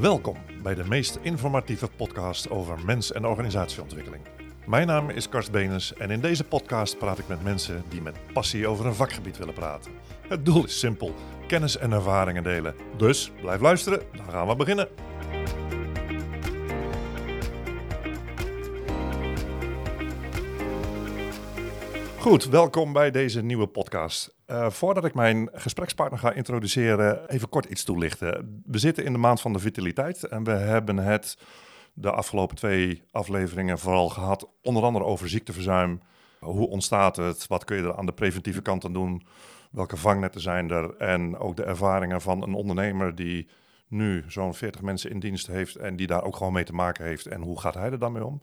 Welkom bij de meest informatieve podcast over mens- en organisatieontwikkeling. Mijn naam is Karst Benes en in deze podcast praat ik met mensen die met passie over een vakgebied willen praten. Het doel is simpel: kennis en ervaringen delen. Dus blijf luisteren, dan gaan we beginnen. Goed, welkom bij deze nieuwe podcast. Uh, voordat ik mijn gesprekspartner ga introduceren, even kort iets toelichten. We zitten in de maand van de vitaliteit en we hebben het de afgelopen twee afleveringen vooral gehad, onder andere over ziekteverzuim. Hoe ontstaat het? Wat kun je er aan de preventieve kant aan doen? Welke vangnetten zijn er? En ook de ervaringen van een ondernemer die nu zo'n 40 mensen in dienst heeft en die daar ook gewoon mee te maken heeft. En hoe gaat hij er dan mee om?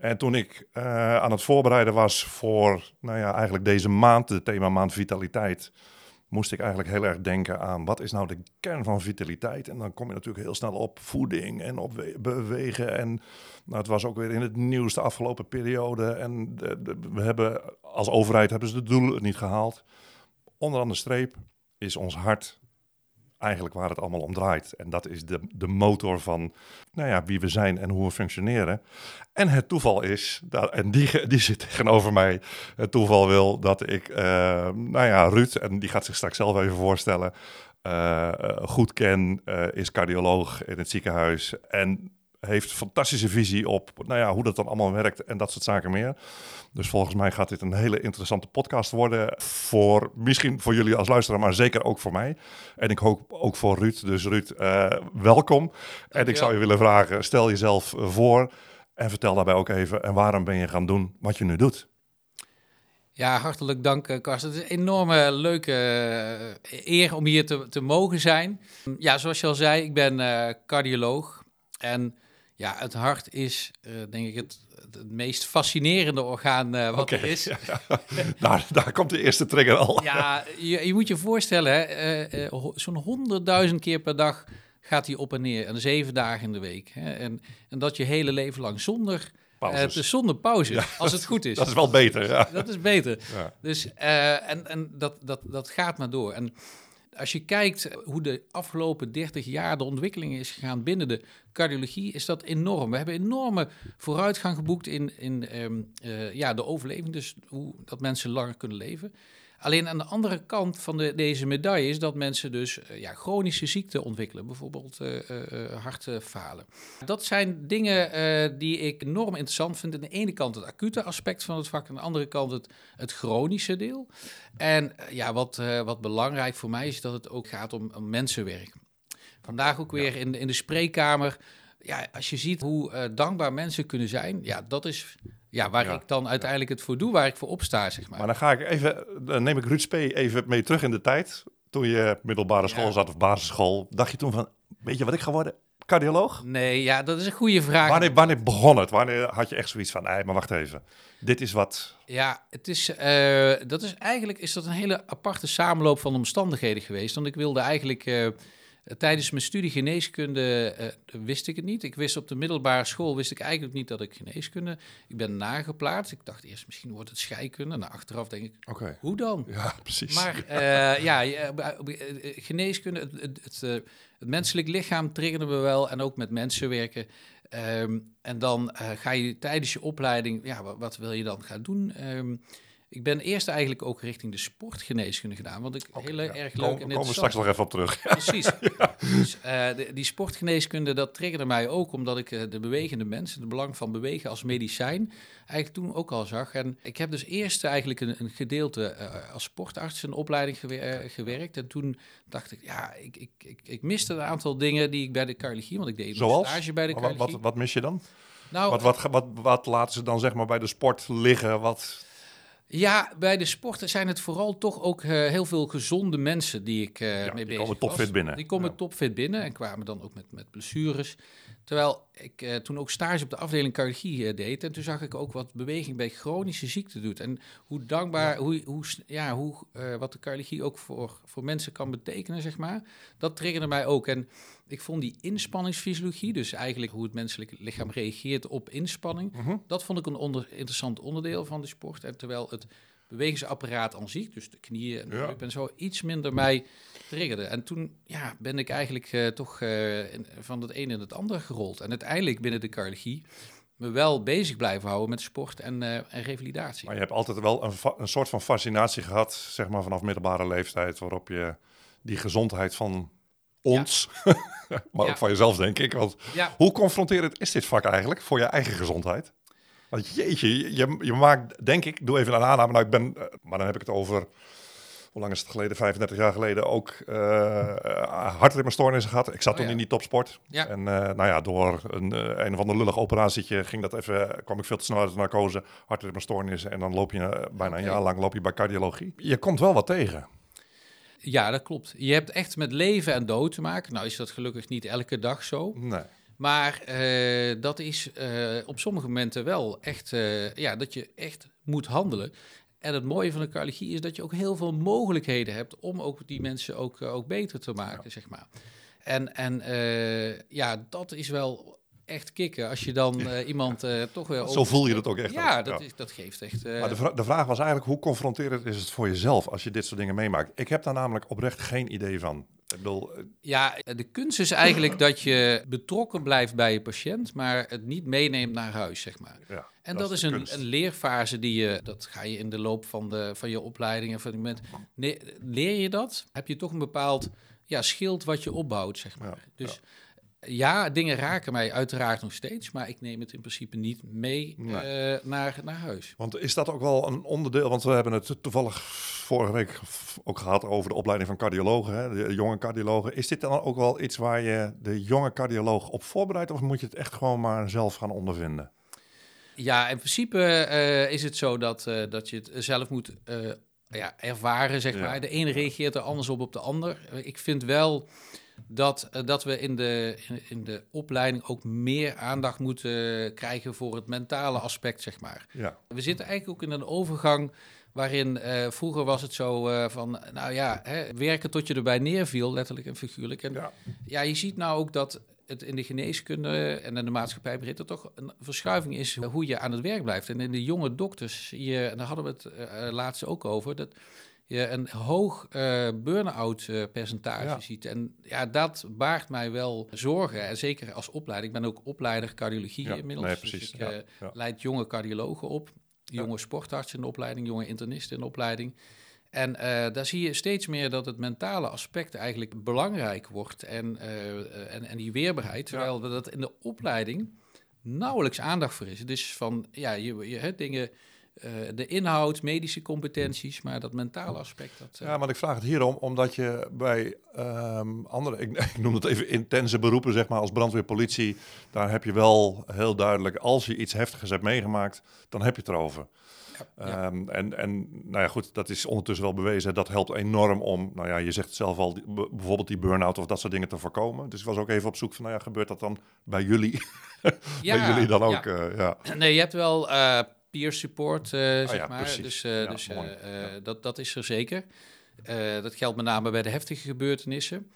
En toen ik uh, aan het voorbereiden was voor, nou ja, eigenlijk deze maand, de thema maand vitaliteit, moest ik eigenlijk heel erg denken aan wat is nou de kern van vitaliteit? En dan kom je natuurlijk heel snel op voeding en op bewegen. En nou, het was ook weer in het nieuws de afgelopen periode. En we hebben als overheid hebben ze de doelen niet gehaald. Onderaan de streep is ons hart eigenlijk waar het allemaal om draait. En dat is de, de motor van nou ja, wie we zijn en hoe we functioneren. En het toeval is, en die, die zit tegenover mij, het toeval wil dat ik, uh, nou ja, Ruud, en die gaat zich straks zelf even voorstellen, uh, goed ken, uh, is cardioloog in het ziekenhuis en heeft fantastische visie op nou ja, hoe dat dan allemaal werkt en dat soort zaken meer. Dus volgens mij gaat dit een hele interessante podcast worden. Voor, misschien voor jullie als luisteraar, maar zeker ook voor mij. En ik hoop ook voor Ruud. Dus Ruud, uh, welkom. En ik zou je willen vragen, stel jezelf voor en vertel daarbij ook even... en waarom ben je gaan doen wat je nu doet? Ja, hartelijk dank, Karsten. Het is een enorme leuke eer om hier te, te mogen zijn. Ja, zoals je al zei, ik ben uh, cardioloog. En ja, het hart is, uh, denk ik, het, het meest fascinerende orgaan uh, wat okay, er is. Ja, ja. daar, daar komt de eerste trigger al. ja, je, je moet je voorstellen, uh, zo'n honderdduizend keer per dag gaat hij op en neer. En zeven dagen in de week. Hè? En, en dat je hele leven lang zonder... Pauzes. zonder pauze, ja, als het goed is. Dat is wel beter, ja. Dat is beter. Dus, en en dat, dat, dat gaat maar door. En als je kijkt hoe de afgelopen 30 jaar de ontwikkeling is gegaan binnen de cardiologie, is dat enorm. We hebben enorme vooruitgang geboekt in, in um, uh, ja, de overleving, dus hoe dat mensen langer kunnen leven. Alleen aan de andere kant van de, deze medaille is dat mensen dus uh, ja, chronische ziekten ontwikkelen, bijvoorbeeld uh, uh, hartfalen. Dat zijn dingen die ik enorm interessant vind. Aan de ene kant het acute aspect van het vak, aan de andere kant het, het chronische deel. En ja, wat, wat belangrijk voor mij is dat het ook gaat om, om mensenwerk. Vandaag ook weer in, in de spreekkamer. Ja, als je ziet hoe dankbaar mensen kunnen zijn, ja, dat is ja, waar ik dan uiteindelijk het voor doe, waar ik voor opsta, zeg maar. Maar dan ga ik even, dan neem ik Ruud Spee even mee terug in de tijd. Toen je middelbare school zat of basisschool, dacht je toen van, weet je wat ik ga worden? Cardioloog? Nee, ja, dat is een goede vraag. Wanneer, wanneer begon het? Wanneer had je echt zoiets van, nee, maar wacht even. Dit is wat... Ja, het is, uh, dat is eigenlijk is dat een hele aparte samenloop van omstandigheden geweest. Want ik wilde eigenlijk... Uh, Tijdens mijn studie geneeskunde uh, wist ik het niet. Ik wist op de middelbare school wist ik eigenlijk niet dat ik geneeskunde. Ik ben nageplaatst. Ik dacht eerst misschien wordt het scheikunde. Nou, achteraf denk ik, okay. hoe dan? Ja, precies. Maar uh, ja, geneeskunde, het, het, het, het, menselijk lichaam triggerde me wel en ook met mensen werken. Um, en dan uh, ga je tijdens je opleiding, ja, wat, wat wil je dan gaan doen? Um, ik ben eerst eigenlijk ook richting de sportgeneeskunde gedaan, want ik okay, heel ja. erg leuk Kom, en Komen we straks nog even op terug. Precies. ja. dus, uh, die sportgeneeskunde, dat triggerde mij ook, omdat ik uh, de bewegende mensen, het belang van bewegen als medicijn, eigenlijk toen ook al zag. En ik heb dus eerst eigenlijk een, een gedeelte uh, als sportarts een opleiding gewer gewerkt. En toen dacht ik, ja, ik, ik, ik, ik, miste een aantal dingen die ik bij de cardiologie, want ik deed een stage bij de cardiologie. Wat, wat, wat mis je dan? Nou, wat, wat, wat, wat laten ze dan zeg maar bij de sport liggen? Wat... Ja, bij de sporten zijn het vooral toch ook uh, heel veel gezonde mensen die ik uh, ja, mee bezig Die komen topfit binnen. Die komen ja. topfit binnen en kwamen dan ook met, met blessures. Terwijl ik uh, toen ook stage op de afdeling cardiologie deed. En toen zag ik ook wat beweging bij chronische ziekte doet. En hoe dankbaar, ja. hoe, hoe, ja, hoe, wat de cardiologie ook voor, voor mensen kan betekenen, zeg maar. Dat triggerde mij ook. En ik vond die inspanningsfysiologie, dus eigenlijk hoe het menselijk lichaam reageert op inspanning, uh -huh. dat vond ik een onder, interessant onderdeel van de sport. En terwijl het bewegingsapparaat aan zich, dus de knieën en de Ja. heup en zo, iets minder mij triggerde. En toen ja, ben ik eigenlijk eh, toch eh, in- van het een in het ander gerold. En uiteindelijk binnen de cardiologie me wel bezig blijven houden met sport en, eh, en revalidatie. Maar je hebt altijd wel een, een soort van fascinatie gehad, zeg maar vanaf middelbare leeftijd, waarop je die gezondheid van ons, maar Ja. ook van jezelf denk ik. Want Ja, hoe confronterend is dit vak eigenlijk voor je eigen gezondheid? Want jeetje, je, je, maakt, denk ik, doe even een aanname, nou ik ben, eh, maar dan heb ik het over, hoe lang is het geleden, 35 jaar geleden, ook eh uh, hartritmestoornissen gehad. Ik zat Oh, toen in die topsport. En eh, nou ja, door een, eh, een of ander lullig operatietje ging dat even, kwam ik veel te snel uit de narcose, hartritmestoornissen. En dan loop je eh, bijna een jaar lang loop je bij cardiologie. Je komt wel wat tegen. Ja, dat klopt. Je hebt echt met leven en dood te maken. Nou is dat gelukkig niet elke dag zo. Nee. Maar eh, dat is eh, op sommige momenten wel echt, eh, ja, dat je echt moet handelen. En het mooie van de cardiologie is dat je ook heel veel mogelijkheden hebt om ook die mensen ook, ook beter te maken, zeg maar. En, en ja, dat is wel echt kicken als je dan eh, iemand eh, toch weer... Zo voel je dat ook echt. Ja, dat, Is, dat geeft echt... eh, Maar de, vra- de vraag was eigenlijk, hoe confronterend is het voor jezelf als je dit soort dingen meemaakt? Ik heb daar namelijk oprecht geen idee van. Ik bedoel, Ja, de kunst is eigenlijk dat je betrokken blijft bij je patiënt, maar het niet meeneemt naar huis, zeg maar. ja, En dat, is, een, een leerfase die je, dat ga je in de loop van, de, van je opleiding en van moment. Nee, leer je dat? Heb je toch een bepaald ja, schild wat je opbouwt, zeg maar. Ja, dus ja. dingen raken mij uiteraard nog steeds, maar ik neem het in principe niet mee Nee. eh, naar, naar huis. Want is dat ook wel een onderdeel? Want we hebben het toevallig vorige week ook gehad over de opleiding van cardiologen, hè, de jonge cardiologen. Is dit dan ook wel iets waar je de jonge cardioloog op voorbereidt? Of moet je het echt gewoon maar zelf gaan ondervinden? Ja, in principe eh, is het zo dat, eh, dat je het zelf moet ja, ervaren, zeg Ja. maar. De ene reageert er anders op op de ander. Ik vind wel dat, eh, dat we in de, in, de opleiding ook meer aandacht moeten krijgen voor het mentale aspect, zeg maar. Ja, We zitten eigenlijk ook in een overgang waarin eh, vroeger was het zo eh, van, nou ja, hè, werken tot je erbij neerviel, letterlijk en figuurlijk. En ja. ja, je ziet nou ook dat het in de geneeskunde en in de maatschappij breed er toch een verschuiving is hoe je aan het werk blijft. En in de jonge dokters, je, en daar hadden we het eh, laatst ook over, dat je een hoog eh burn-out eh, percentage Ja. ziet. En ja, dat baart mij wel zorgen. En zeker als opleiding. Ik ben ook opleider cardiologie Ja, inmiddels. nee, Dus ik Ja, eh, leid jonge cardiologen op, jonge sportartsen in de opleiding, jonge internisten in de opleiding. En daar zie je steeds meer dat het mentale aspect eigenlijk belangrijk wordt en, en, en die weerbaarheid. Terwijl we dat in de opleiding nauwelijks aandacht voor is. Dus van, ja, je, je hebt dingen, eh, de inhoud, medische competenties, maar dat mentale aspect, dat... eh, Ja, maar ik vraag het hierom, omdat je bij ehm, andere, ik, ik noem het even intense beroepen, zeg maar, als brandweer, politie, daar heb je wel heel duidelijk, als je iets heftigs hebt meegemaakt, dan heb je het erover. ja, ja. Ehm, en, en nou ja, goed, dat is ondertussen wel bewezen. Dat helpt enorm om, nou ja, je zegt het zelf al, die- bijvoorbeeld die burn-out of dat soort dingen te voorkomen. Dus ik was ook even op zoek van, nou ja, gebeurt dat dan bij jullie? Ja, bij jullie dan ook? ja. eh, ja. Nee, je hebt wel peer support, eh, zeg ja, maar. precies. Dus, eh, Ja, dus eh, dat, dat is er zeker. Dat geldt met name bij de heftige gebeurtenissen.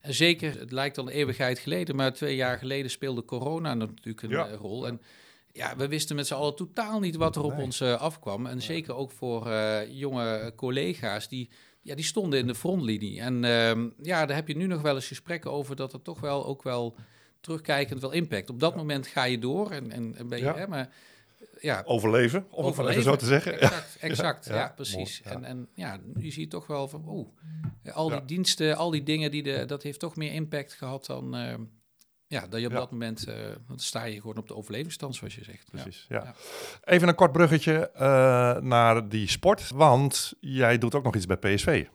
En zeker, het lijkt al een eeuwigheid geleden, maar twee jaar geleden speelde corona natuurlijk een Ja. rol. En ja, we wisten met z'n allen totaal niet wat er op Nee. ons afkwam. En zeker ook voor jonge collega's die, ja, die stonden in de frontlinie. En ehm, ja, daar heb je nu nog wel eens gesprekken over dat er toch wel ook wel terugkijkend wel impact. Op dat moment ga je door en, en, en ben je, Ja. hè, maar ja, Overleven, om het maar even zo te zeggen. Exact, exact ja, ja, precies. mooi. En, en ja, je ziet toch wel van, oeh, al die diensten, al die dingen, die de, dat heeft toch meer impact gehad dan, eh, ja, dat je op Ja. dat moment, eh, dan sta je gewoon op de overlevingsstand, zoals je zegt. Precies, ja. Ja. Even een kort bruggetje eh, naar die sport, want jij doet ook nog iets bij PSV.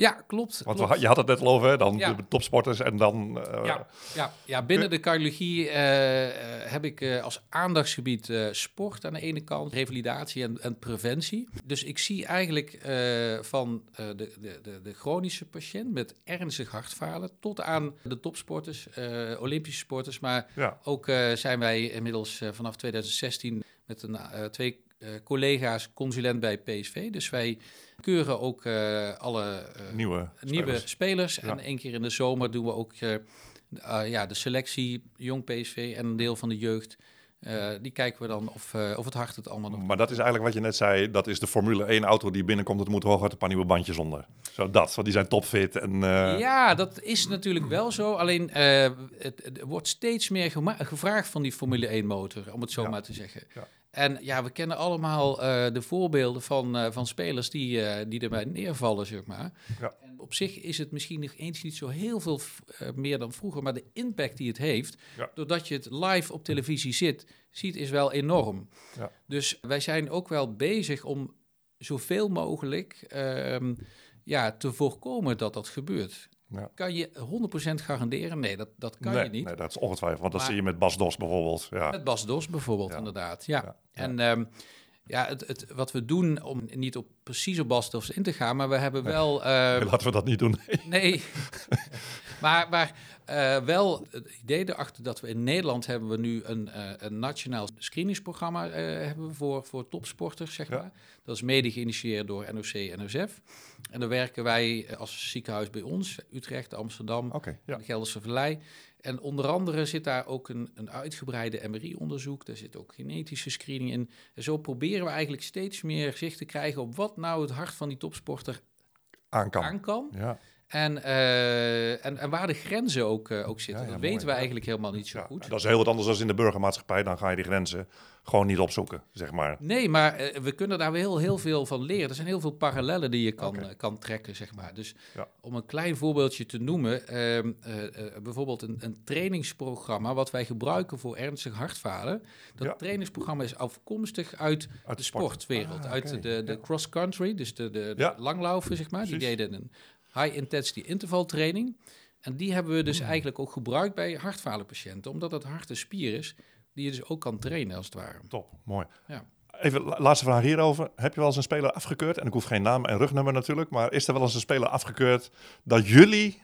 Ja, klopt. Want klopt. je had het net al over, hè, dan Ja. de topsporters en dan... eh, Ja, ja, ja, binnen de cardiologie eh, eh, heb ik eh, als aandachtsgebied eh, sport aan de ene kant, revalidatie en, en preventie. Dus ik zie eigenlijk eh, van eh, de, de, de, de chronische patiënt met ernstig hartfalen tot aan de topsporters, eh, Olympische sporters. Maar ja. ook eh, zijn wij inmiddels eh, vanaf 2016 met een, eh, twee eh, collega's consulent bij PSV. Dus wij keuren ook eh, alle eh, nieuwe nieuwe spelers. spelers. Ja. En één keer in de zomer doen we ook eh, eh, ja, de selectie, jong PSV en een deel van de jeugd. Uh, die kijken we dan of, uh, of het hart het allemaal nog... Maar dat is eigenlijk wat je net zei, dat is de Formule 1 auto die binnenkomt, het moet hooguit een paar nieuwe bandjes onder. Zo dat, want die zijn topfit. En, uh... Ja, dat is natuurlijk wel zo. Alleen het, het, wordt steeds meer gevraagd van die Formule 1 motor, om het zo ja. maar te zeggen. Ja. En ja, we kennen allemaal uh, de voorbeelden van, uh, van spelers die, uh, die erbij neervallen, zeg maar. Ja. En op zich is het misschien nog eens niet zo heel veel meer dan vroeger, maar de impact die het heeft, ja. doordat je het live op televisie zit, ziet, is wel enorm. Ja. Dus wij zijn ook wel bezig om zoveel mogelijk ehm, ja, te voorkomen dat dat gebeurt. Ja. Kan je 100% garanderen? Nee, dat, dat kan nee, je niet. Nee, dat is ongetwijfeld. Want dat zie je met Bas Dos bijvoorbeeld. Ja. Met Bas Dos bijvoorbeeld, inderdaad. Ja. En um, ja, het, het, wat we doen, om niet op precies op in te gaan, maar we hebben wel... Uh, laten we dat niet doen. nee. maar maar uh, wel het idee erachter dat we in Nederland hebben we nu een, uh, een nationaal screeningsprogramma hebben voor, voor topsporters, zeg maar. Dat is mede geïnitieerd door NOC en NOSF. En dan werken wij als ziekenhuis bij ons, Utrecht, Amsterdam, okay, ja. de Gelderse Vallei. En onder andere zit daar ook een, een uitgebreide MRI-onderzoek. Daar zit ook genetische screening in. En zo proberen we eigenlijk steeds meer zicht te krijgen op wat nou het hart van die topsporter aan kan. Aan kan. Ja. En, uh, en, en, waar de grenzen ook, uh, ook zitten, ja, ja, dat mooi, weten we eigenlijk helemaal niet zo goed. Dat is heel wat anders dan in de burgermaatschappij. Dan ga je die grenzen gewoon niet opzoeken, zeg maar. Nee, maar uh, we kunnen daar wel heel veel van leren. Er zijn heel veel parallellen die je kan, okay. kan trekken, zeg maar. Dus om een klein voorbeeldje te noemen, ehm, bijvoorbeeld een, een, trainingsprogramma wat wij gebruiken voor ernstig hartfalen. Dat trainingsprogramma is afkomstig uit, uit de sportwereld, ah, uit de, de cross-country, dus de, de, de langlaufen, zeg maar. Precies. Die deden een high intensity intervaltraining. En die hebben we dus hmm. eigenlijk ook gebruikt bij hartfalenpatiënten, omdat het hart een spier is die je dus ook kan trainen als het ware. Top, mooi. Ja. Even laatste vraag hierover. Heb je wel eens een speler afgekeurd? En ik hoef geen naam en rugnummer natuurlijk, maar is er wel eens een speler afgekeurd dat jullie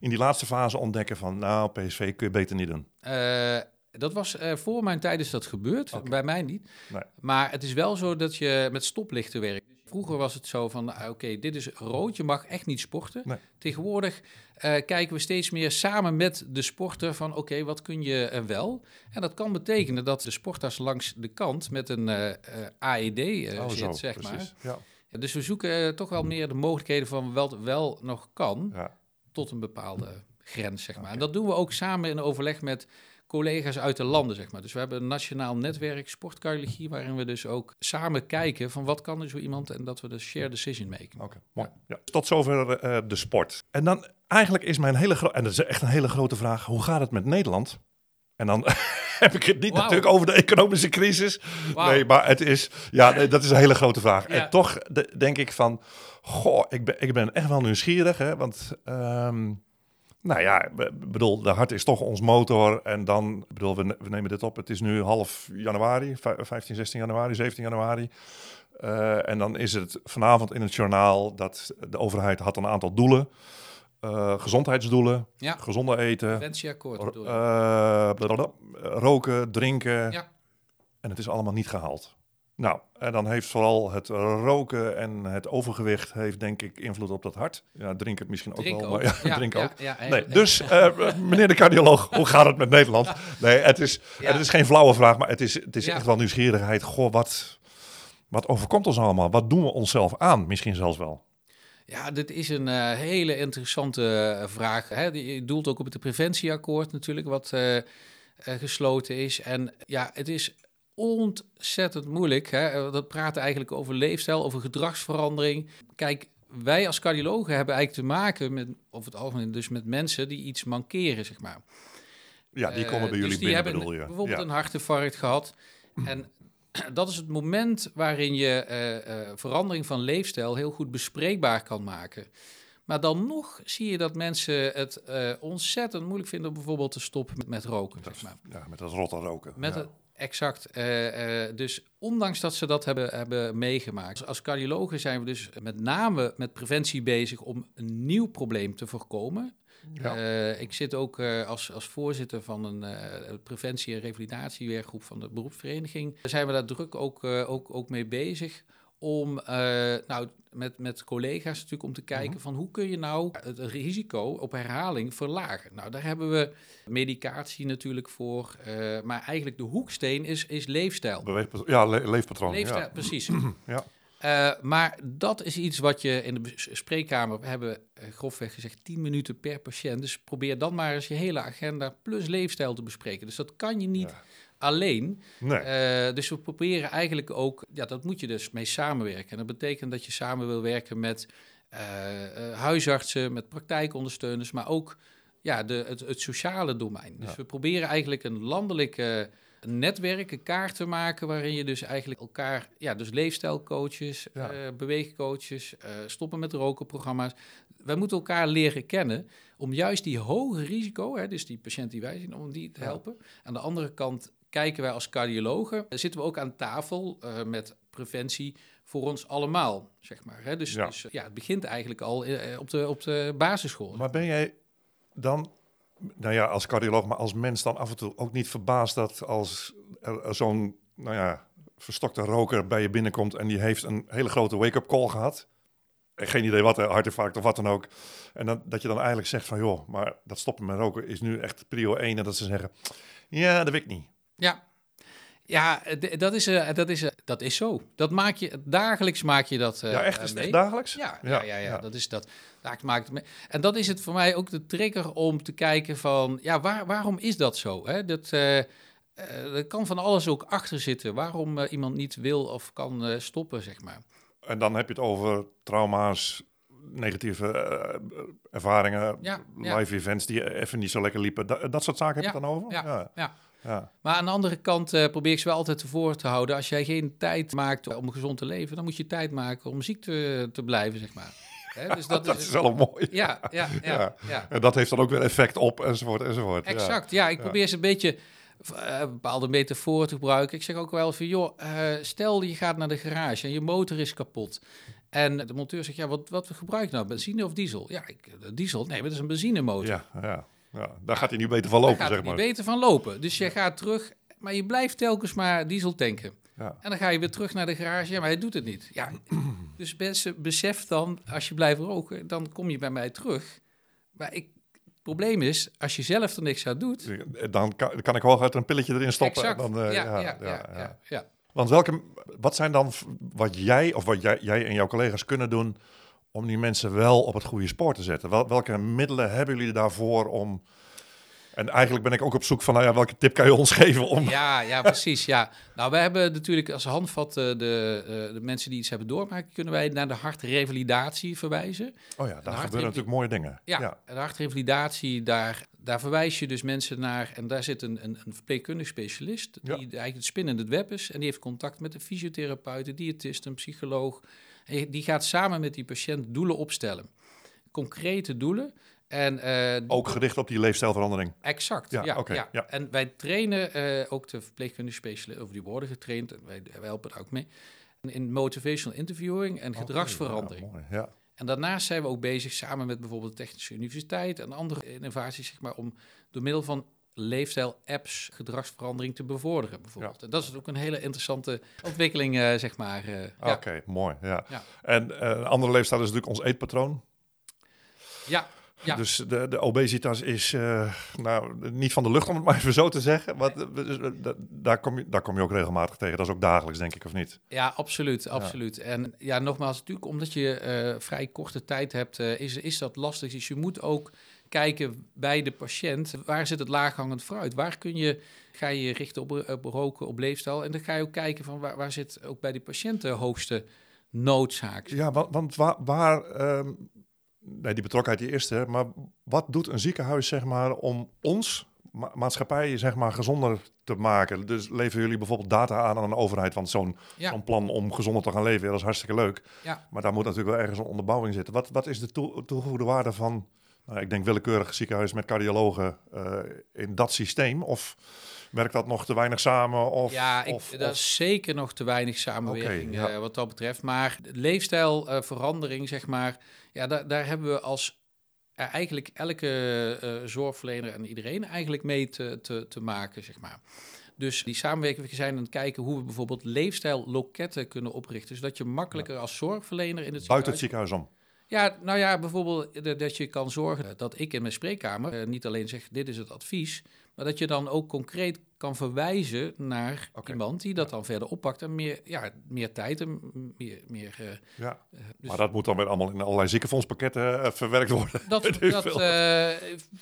in die laatste fase ontdekken van, nou, PSV kun je beter niet doen? Uh, dat was uh, voor mijn tijd is dat gebeurd, okay. bij mij niet. Nee. Maar het is wel zo dat je met stoplichten werkt. Vroeger was het zo van, ah, oké, dit is rood, je mag echt niet sporten. Nee. Tegenwoordig uh, kijken we steeds meer samen met de sporter van, oké, wat kun je uh, wel? En dat kan betekenen dat de sporters langs de kant met een uh, AED oh, zit, zo, zeg precies. maar. Ja. Ja, dus we zoeken toch wel meer de mogelijkheden van wat wel nog kan, ja. tot een bepaalde grens, zeg maar. Okay. En dat doen we ook samen in overleg met collega's uit de landen, zeg maar. Dus we hebben een nationaal netwerk sportcardiologie, waarin we dus ook samen kijken van wat kan er zo iemand en dat we de share decision maken. Oké, okay, mooi. Ja. Tot zover uh, de sport. En dan eigenlijk is mijn hele grote, en dat is echt een hele grote vraag, hoe gaat het met Nederland? En dan heb ik het niet wow. natuurlijk over de economische crisis. Wow. Nee, maar het is, ja, nee, dat is een hele grote vraag. Ja. En toch de, denk ik van, goh, ik ben, ik ben echt wel nieuwsgierig, hè, want... Um, nou ja, bedoel, de hart is toch ons motor. En dan, bedoel, we, we nemen dit op. Het is nu half januari, 15, 16 januari, 17 januari. Uh, en dan is het vanavond in het journaal dat de overheid had een aantal doelen. Uh, gezondheidsdoelen, ja. gezonde eten, uh, roken, drinken. Ja. En het is allemaal niet gehaald. Nou, en dan heeft vooral het roken en het overgewicht heeft denk ik invloed op dat hart. Ja, drink het misschien ook drink wel, ook. maar ja, ja drink ja, ook. Nee, dus uh, meneer de cardioloog, hoe gaat het met Nederland? Nee, het is, het is geen flauwe vraag, maar het is, het is echt wel nieuwsgierigheid. Goh, wat, wat overkomt ons allemaal? Wat doen we onszelf aan? Misschien zelfs wel. Ja, dit is een uh, hele interessante uh, vraag. Hè? Je doelt ook op het preventieakkoord natuurlijk, wat gesloten is. En ja, het is ontzettend moeilijk. Hè? Dat praten eigenlijk over leefstijl, over gedragsverandering. Kijk, wij als cardiologen hebben eigenlijk te maken met, over het algemeen, dus met mensen die iets mankeren, zeg maar. Ja, die komen bij uh, jullie dus binnen, je? bijvoorbeeld ja. een hartinfarct gehad. En dat is het moment waarin je uh, uh, verandering van leefstijl heel goed bespreekbaar kan maken. Maar dan nog zie je dat mensen het ontzettend moeilijk vinden om bijvoorbeeld te stoppen met, met roken. Dat, zeg maar. Ja, met dat rotte roken. Met ja. het, exact. Uh, uh, dus ondanks dat ze dat hebben, hebben meegemaakt. Als cardiologen zijn we dus met name met preventie bezig om een nieuw probleem te voorkomen. Ja. Uh, ik zit ook als, als voorzitter van een preventie- en revalidatiewerkgroep van de beroepsvereniging. Daar zijn we daar druk ook, ook, ook mee bezig om eh, nou, met, met collega's natuurlijk om te kijken Mhm. van hoe kun je nou het risico op herhaling verlagen. Nou, daar hebben we medicatie natuurlijk voor, eh, maar eigenlijk de hoeksteen is, is leefstijl. Ja, le- leefpatroon. Leefstijl, ja. precies. Ja. Eh, maar dat is iets wat je in de spreekkamer, we hebben grofweg gezegd 10 minuten per patiënt. Dus probeer dan maar eens je hele agenda plus leefstijl te bespreken. Dus dat kan je niet Ja. Alleen. Nee. Eh, dus we proberen eigenlijk ook, ja, dat moet je dus mee samenwerken. En dat betekent dat je samen wil werken met eh, eh, huisartsen, met praktijkondersteuners, maar ook ja, de, het, het sociale domein. Dus Ja. we proberen eigenlijk een landelijk eh, netwerk, een kaart te maken waarin je dus eigenlijk elkaar, ja, dus leefstijlcoaches, Ja. beweegcoaches, stoppen met roken programma's. Wij moeten elkaar leren kennen om juist die hoge risico, hè, dus die patiënt die wij zien, om die te Ja. helpen. Aan de andere kant kijken wij als cardiologen, eh, zitten we ook aan tafel eh, met preventie voor ons allemaal, zeg maar. Hè? Dus, Ja. dus ja, het begint eigenlijk al eh, op, de, op de basisschool. Maar ben jij dan, nou ja, als cardioloog, maar als mens dan af en toe ook niet verbaasd dat als er, zo'n, nou ja, verstokte roker bij je binnenkomt en die heeft een hele grote wake-up call gehad? Eh, Geen idee wat, een hartinfarct of wat dan ook. En dan, dat je dan eigenlijk zegt van, joh, maar dat stoppen met roken is nu echt prio 1. En dat ze zeggen, ja, dat weet ik niet. Ja, ja dat, is, eh, dat, is, eh, dat is zo. Dat maak je, dagelijks maak je dat eh, ja, echt, is echt dagelijks? Ja, ja, ja, ja, dat is dat. Maakt mee. En dat is het voor mij ook de trigger om te kijken van, ja, waar, waarom is dat zo? Hè? Dat, er kan van alles ook achter zitten. Waarom iemand niet wil of kan stoppen, zeg maar. En dan heb je het over trauma's, negatieve ervaringen, Ja, ja. live events die even niet zo lekker liepen. Da- dat soort zaken heb je Ja, dan over? ja, ja. Ja. Maar aan de andere kant eh, probeer ik ze wel altijd voor te houden. Als jij geen tijd maakt om gezond te leven, dan moet je tijd maken om ziek te, te blijven, zeg maar. Hè, dus dat, Dat is, wel mooi. Ja, ja, ja, Ja. En dat heeft dan ook weer effect op, enzovoort, enzovoort. Exact, ja. ik probeer ze een beetje eh, bepaalde metaforen te gebruiken. Ik zeg ook wel van, joh, eh, stel je gaat naar de garage en je motor is kapot. En de monteur zegt, ja, wat, wat gebruik je nou, benzine of diesel? Ja, ik, diesel, nee, maar dat is een benzinemotor. Ja, ja, ja. Daar gaat hij nu beter van lopen, Daar zeg maar. niet beter van lopen. Dus je gaat terug, maar je blijft telkens maar diesel tanken. Ja. En dan ga je weer terug naar de garage. Ja, maar hij doet het niet. Ja, dus mensen, besef dan, als je blijft roken, dan kom je bij mij terug. Maar ik, het probleem is, als je zelf er niks aan doet... Dan kan, kan ik hooguit een pilletje erin stoppen. exact. En dan, eh, ja, ja, ja, ja. Want welke, wat zijn dan wat jij of wat jij, jij en jouw collega's kunnen doen om die mensen wel op het goede spoor te zetten? Wel, welke middelen hebben jullie daarvoor om... En eigenlijk ben ik ook op zoek van, nou ja, welke tip kan je ons geven om... Ja, ja, precies. Ja. Nou, we hebben natuurlijk als handvat eh, de, eh, de mensen die iets hebben doormaken, kunnen wij naar de hartrevalidatie verwijzen. Oh ja, daar gebeuren natuurlijk mooie dingen. Ja, ja. de hartrevalidatie, daar, daar verwijs je dus mensen naar. En daar zit een, een, een verpleegkundig specialist, die Ja. eigenlijk het spinnende het web is. En die heeft contact met een fysiotherapeut, een diëtist, een psycholoog. En die gaat samen met die patiënt doelen opstellen. Concrete doelen. En, eh, Ook gericht op die leefstijlverandering. Exact, Ja, ja. oké, ja. ja. En wij trainen eh, ook de verpleegkundige specialisten, of die worden getraind, en wij, wij helpen daar ook mee, in motivational interviewing en gedragsverandering. Ja, mooi, ja. En daarnaast zijn we ook bezig samen met bijvoorbeeld de Technische Universiteit en andere innovaties, zeg maar, om door middel van leefstijl-apps gedragsverandering te bevorderen, bijvoorbeeld. En dat is ook een hele interessante ontwikkeling, eh, zeg maar. eh, ja. Oké, mooi. Ja. Ja. En eh, een andere leefstijl is natuurlijk ons eetpatroon. ja, ja. Dus de, de obesitas is nou, niet van de lucht, om het maar even zo te zeggen. Wat, da- daar, kom je, daar kom je ook regelmatig tegen. Dat is ook dagelijks, denk ik, of niet? Ja, absoluut, absoluut. En ja, nogmaals, natuurlijk omdat je vrij korte tijd hebt, is, is dat lastig. Dus je moet ook kijken bij de patiënt, waar zit het laaghangend fruit? Waar kun je, ga je richten op, op roken, op leefstijl? En dan ga je ook kijken van waar, waar zit ook bij die patiënt de hoogste noodzaak? Ja, want, want waar... waar ehm, nee, die betrokkenheid die eerste. Maar wat doet een ziekenhuis, zeg maar, om ons, ma- maatschappij, zeg maar, gezonder te maken? Dus leveren jullie bijvoorbeeld data aan aan een overheid? Want zo'n Ja. zo'n plan om gezonder te gaan leven, dat is hartstikke leuk. Ja. Maar daar moet natuurlijk wel ergens een onderbouwing zitten. Wat, wat is de toe- toegevoegde waarde van, nou, ik denk willekeurig ziekenhuis met cardiologen eh, in dat systeem? Of werkt dat nog te weinig samen? Of, ja, ik, of, dat of- is zeker nog te weinig samenwerking ja. eh, wat dat betreft. Maar de leefstijlverandering, zeg maar, ja, daar, daar hebben we als eh, eigenlijk elke eh, zorgverlener en iedereen eigenlijk mee te, te, te maken, zeg maar. Dus die samenwerking zijn aan het kijken hoe we bijvoorbeeld leefstijlloketten kunnen oprichten. Zodat je makkelijker als zorgverlener in het Buiten het ziekenhuis om. Ja, nou ja, bijvoorbeeld eh, dat je kan zorgen dat ik in mijn spreekkamer eh, niet alleen zeg dit is het advies, maar dat je dan ook concreet kan verwijzen naar iemand die dat dan verder oppakt en meer, ja, meer tijd en meer... meer eh, Ja. dus Maar dat moet dan weer allemaal in allerlei ziekenfondspakketten verwerkt worden. dat, dat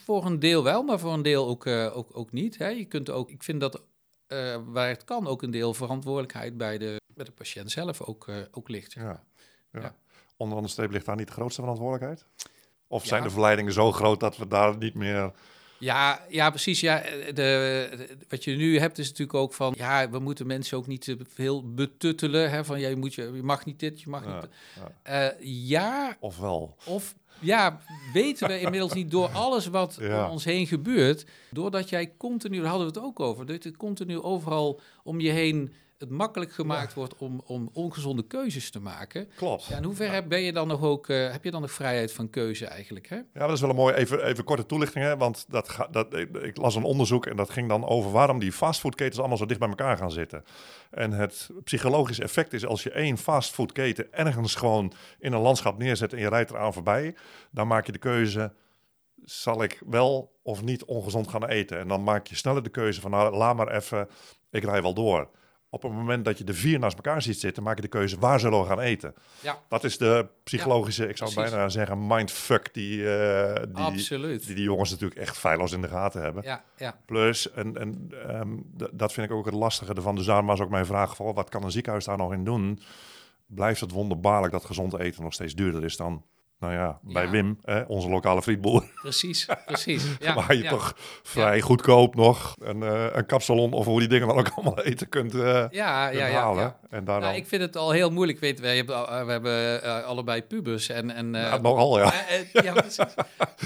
voor een deel wel, maar voor een deel ook, ook, ook niet. Hè. Je kunt ook, ik vind dat waar het kan ook een deel verantwoordelijkheid bij de, bij de patiënt zelf ook, ook ligt. Ja. Ja. Onder de streep ligt daar niet de grootste verantwoordelijkheid? Of Ja. zijn de verleidingen zo groot dat we daar niet meer... Ja, ja, precies. Ja, de, de- wat je nu hebt is natuurlijk ook van... ja, we moeten mensen ook niet te veel betuttelen. Hè, van, ja, je, moet je, je mag niet dit, je mag Ja, niet... ja. Eh, ja, Of wel? of ja, weten we inmiddels niet door alles wat Ja. om ons heen gebeurt... doordat jij continu, daar hadden we het ook over... dat het continu overal om je heen het makkelijk gemaakt wordt... Om, om ongezonde keuzes te maken. Klopt. Ja, in hoeverre ben je dan nog ook, eh, heb je dan nog vrijheid van keuze eigenlijk? Hè? Ja, dat is wel een mooi, even, even korte toelichting, hè? want dat ga, dat, ik, ik las een onderzoek en dat ging dan over waarom die fastfoodketens allemaal zo dicht bij elkaar gaan zitten. En het psychologische effect is als je één fastfoodketen ergens gewoon in een landschap neerzet en je rijdt eraan voorbij, dan maak je de keuze, zal ik wel of niet ongezond gaan eten? En dan maak je sneller de keuze van, nou, laat maar even, ik rij wel door. Op het moment dat je de vier naast elkaar ziet zitten, maak je de keuze, waar zullen we gaan eten? Ja, Dat is de psychologische, ik zou precies. bijna zeggen, mindfuck die, eh, die, die die jongens natuurlijk echt feilloos in de gaten hebben. Ja, ja. Plus, en, en ehm, dat vind ik ook het lastige ervan. Dus daarom was ook mijn vraag van, wat kan een ziekenhuis daar nog in doen? Blijft het wonderbaarlijk dat gezond eten nog steeds duurder is dan, nou ja, bij Ja. Wim, hè, onze lokale frietboer. Precies, precies. Ja, waar je ja. toch vrij goedkoop nog een, eh, een kapsalon of hoe die dingen dan ook allemaal eten kunt, eh, Ja, kunt ja, ja. halen. ja. En daar Nou, dan, ik vind het al heel moeilijk. Weet, wij hebben, we hebben eh, allebei pubers. En, en, ja, nogal, ja. ja,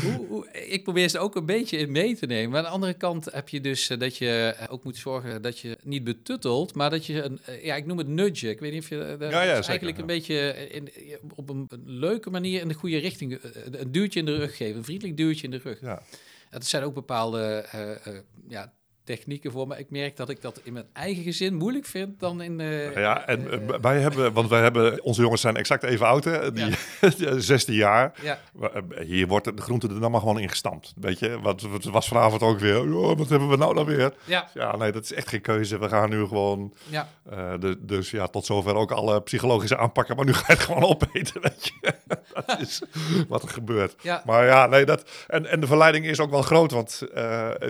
hoe, hoe, ik probeer ze ook een beetje in mee te nemen. Maar aan de andere kant heb je dus dat je ook moet zorgen dat je niet betuttelt, maar dat je, een, ja, ik noem het nudge. Ik weet niet of je, zeker, eigenlijk een beetje in, op een, een leuke manier in de goede richting, eh, een duwtje in de rug geven, een vriendelijk duwtje in de rug. ja. Het zijn ook bepaalde eh, eh, ja, technieken voor, maar ik merk dat ik dat in mijn eigen gezin moeilijk vind dan in... eh, Ja, en eh, wij hebben, want wij hebben, onze jongens zijn exact even oud, hè, die 16 jaar. ja, eh, Hier wordt de groente er dan maar gewoon ingestampt. Weet je, wat, wat was vanavond ook weer. "Ja, wat hebben we nou dan weer? ja, Ja, nee, dat is echt geen keuze. We gaan nu gewoon. ja. de, dus ja, tot zover ook alle psychologische aanpakken. Maar nu ga je het gewoon opeten, weet je. dat is wat er gebeurt. Ja. Maar ja, nee, dat. En, en de verleiding is ook wel groot. Want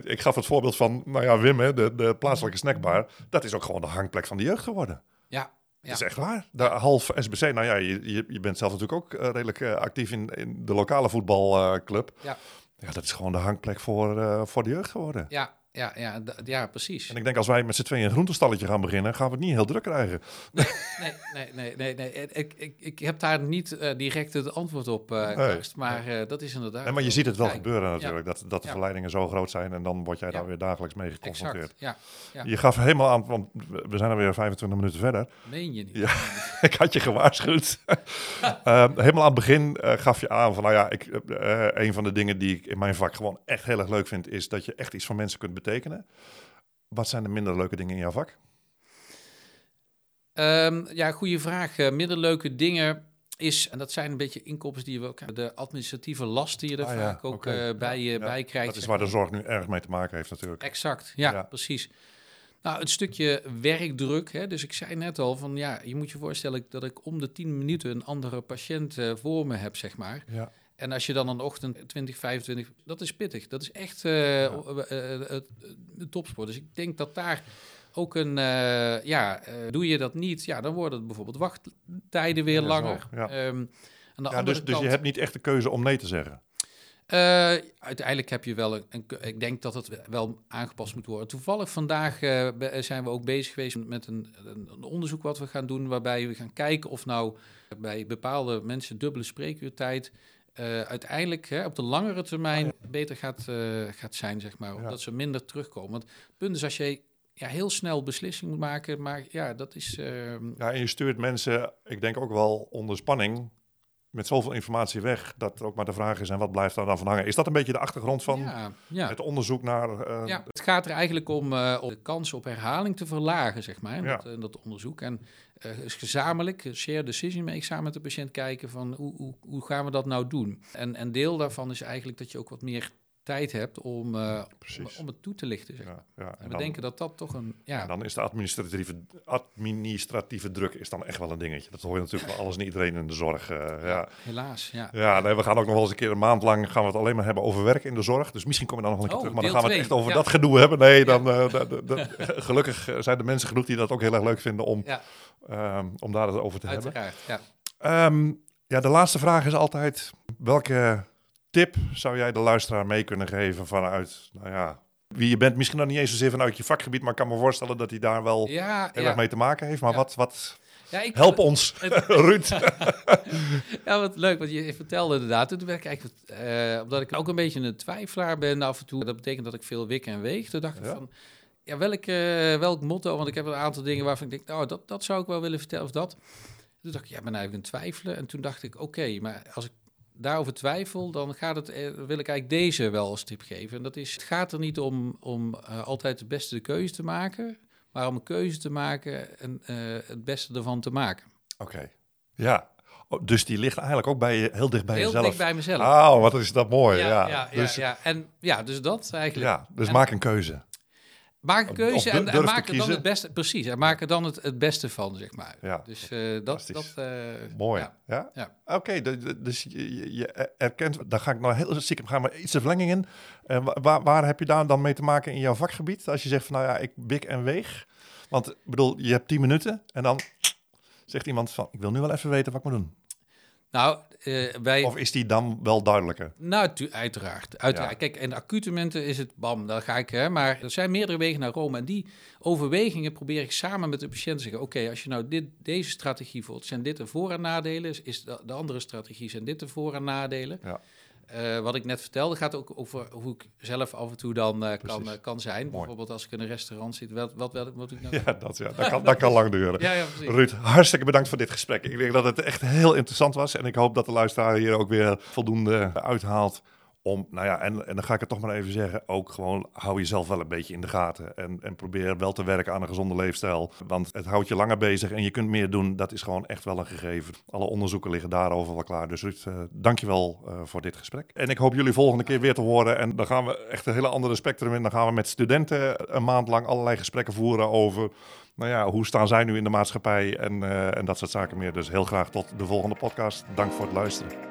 ik gaf het voorbeeld van, nou ja, Wim, hè, de, de plaatselijke snackbar. Dat is ook gewoon de hangplek van de jeugd geworden. Ja, ja. Dat is echt waar. De half SBC, nou ja, je, je, je bent zelf natuurlijk ook eh, redelijk eh, actief in, in de lokale voetbalclub. Ja. ja, dat is gewoon de hangplek voor, eh, voor de jeugd geworden. Ja, ja, ja, ja, precies. En ik denk als wij met z'n tweeën een groentestalletje gaan beginnen, gaan we het niet heel druk krijgen. Nee, nee, nee, nee. nee. Ik, ik, ik heb daar niet eh, direct het antwoord op, Nee, Karst, maar eh, dat is inderdaad... En maar je ziet het wel gebeuren natuurlijk, dat, dat de Ja. verleidingen zo groot zijn en dan word jij daar weer dagelijks mee geconfronteerd. Ja. Je gaf helemaal aan, want we zijn alweer 25 minuten verder. Meen je niet. Ja. ik had je gewaarschuwd. Helemaal aan het begin gaf je aan van, nou ja, ik, een van de dingen die ik in mijn vak gewoon echt heel erg leuk vind, is dat je echt iets voor mensen kunt betekenen. Wat zijn de minder leuke dingen in jouw vak? Ehm, ja, goede vraag. Eh, middenleuke dingen is, en dat zijn een beetje inkomsten die we ook hebben, de administratieve last die je er Ah, ja, vaak ook eh, bij, Ja, bij krijgt. Dat is waar de zorg nu erg mee te maken heeft natuurlijk. Exact, ja, Ja. precies. Nou, een stukje werkdruk. Hè? Dus ik zei net al van ja, je moet je voorstellen dat ik om de 10 minuten een andere patiënt eh, voor me heb, zeg maar. Ja. En als je dan een ochtend 20, 25, dat is pittig. Dat is echt de topsport. Dus ik denk dat daar ook een, ja, doe je dat niet, ja, dan worden het bijvoorbeeld wachttijden weer Ja, langer. ja. Ehm, aan de Ja, andere dus, dus je hebt niet echt de keuze om nee te zeggen. uiteindelijk heb je wel een, Ik denk dat het wel aangepast moet worden. Toevallig vandaag zijn we ook bezig geweest met een, een, een onderzoek wat we gaan doen, waarbij we gaan kijken of nou bij bepaalde mensen dubbele spreekuurtijd eh, uiteindelijk hè, op de langere termijn beter gaat, eh, gaat zijn, zeg maar. Ja. Dat ze minder terugkomen. Want het punt is als je ja, heel snel beslissing moet maken, maar ja, dat is. ehm, Ja, en je stuurt mensen, ik denk ook wel onder spanning, met zoveel informatie weg dat ook maar de vraag is en wat blijft daar dan van hangen. Is dat een beetje de achtergrond van ja, ja. het onderzoek naar... eh, Ja, het gaat er eigenlijk om, eh, om de kans op herhaling te verlagen, zeg maar, in Ja. dat, onderzoek. En eh is gezamenlijk, eh, shared decision making, samen met de patiënt kijken van hoe, hoe, hoe gaan we dat nou doen? En een deel daarvan is eigenlijk dat je ook wat meer tijd hebt om, eh, om, het toe te lichten. Zeg. ja, ja. En we dan- denken dat dat toch een... Ja, En dan is de administratieve, administratieve druk is dan echt wel een dingetje. Dat hoor je natuurlijk van alles en iedereen in de zorg. eh, ja. helaas, ja. Ja, nee, we gaan ook nog wel eens een keer een maand lang gaan we het alleen maar hebben over werk in de zorg. Dus misschien kom je dan nog een keer Oh, terug. Maar dan gaan we het echt over dat gedoe hebben. Nee, dan, eh, gelukkig zijn er mensen genoeg die dat ook heel erg leuk vinden om, ehm, om daar het over te hebben. uiteraard. Ja. Ehm, ja, de laatste vraag is altijd: welke tip zou jij de luisteraar mee kunnen geven vanuit, nou ja, wie je bent? Misschien nog niet eens zozeer vanuit je vakgebied, maar ik kan me voorstellen dat hij daar wel Ja, heel ja. erg mee te maken heeft. Maar Ja. wat, wat, Ja, ik, help ons, Ruud. Ja, wat leuk, want je vertelde inderdaad. Toen werd ik eigenlijk, eh, omdat ik ook een beetje een twijfelaar ben af en toe. Dat betekent dat ik veel wik en weeg. Toen dacht ik Ja. van, ja, welk, eh, welk motto? Want ik heb een aantal dingen waarvan ik denk, nou, dat, dat zou ik wel willen vertellen of dat. Toen dacht ik, ja, ben eigenlijk het twijfelen. En toen dacht ik, oké, maar als ik daarover twijfel, dan gaat het, eh, wil ik eigenlijk deze wel als tip geven. En dat is, het gaat er niet om, om eh, altijd de beste keuze te maken, maar om een keuze te maken en eh, het beste ervan te maken. Oké, ja. Oh, dus die ligt eigenlijk ook bij je, heel dicht bij Heel jezelf. dicht bij mezelf. Oh, wat is dat mooi. Ja, ja, ja, dus, ja, En ja, dus dat eigenlijk. ja, dus En- maak een keuze. Maak een keuze en, en maak er dan het beste. Precies, en maak er dan het, het beste van, zeg maar. Ja, Dus eh, dat, dat eh, Mooi. ja. Ja? Ja. Oké, dus je, je- erkent, daar ga ik nou heel stiekem, gaan we iets de verlenging in. Wa- waar, waar heb je daar dan mee te maken in jouw vakgebied? Als je zegt van, nou ja, ik bik en weeg. Want ik bedoel, je hebt 10 minuten en dan zegt iemand van, ik wil nu wel even weten wat ik moet doen. Nou, eh, wij. Of is die dan wel duidelijker? Nou, uiteraard. uiteraard. Ja. Kijk, in de acute momenten is het bam, dan ga ik. Hè, maar er zijn meerdere wegen naar Rome. En die overwegingen probeer ik samen met de patiënt te zeggen: Oké, als je nou dit, deze strategie voelt, zijn dit de voor- en nadelen? Is- Is de, de andere strategie, zijn dit de voor- en nadelen? Ja. Eh, wat ik net vertelde gaat ook over hoe ik zelf af en toe dan eh, kan, eh, kan zijn. Bijvoorbeeld als ik in een restaurant zit, wat, wat, wat moet ik nou Ja, dat, ja, dat, kan, dat kan lang duren. Ja, ja, precies. Ruud, hartstikke bedankt voor dit gesprek. Ik denk dat het echt heel interessant was. En ik hoop dat de luisteraar hier ook weer voldoende uithaalt. Om, nou ja, en, en dan ga ik het toch maar even zeggen. Ook gewoon hou jezelf wel een beetje in de gaten. En, en probeer wel te werken aan een gezonde leefstijl. Want het houdt je langer bezig en je kunt meer doen. Dat is gewoon echt wel een gegeven. Alle onderzoeken liggen daarover wel klaar. Dus Ruud, uh, dankjewel uh, voor dit gesprek. En ik hoop jullie volgende keer weer te horen. En dan gaan we echt een hele andere spectrum in. Dan gaan we met studenten een maand lang allerlei gesprekken voeren over nou ja, hoe staan zij nu in de maatschappij en, uh, en dat soort zaken meer. Dus heel graag tot de volgende podcast. Dank voor het luisteren.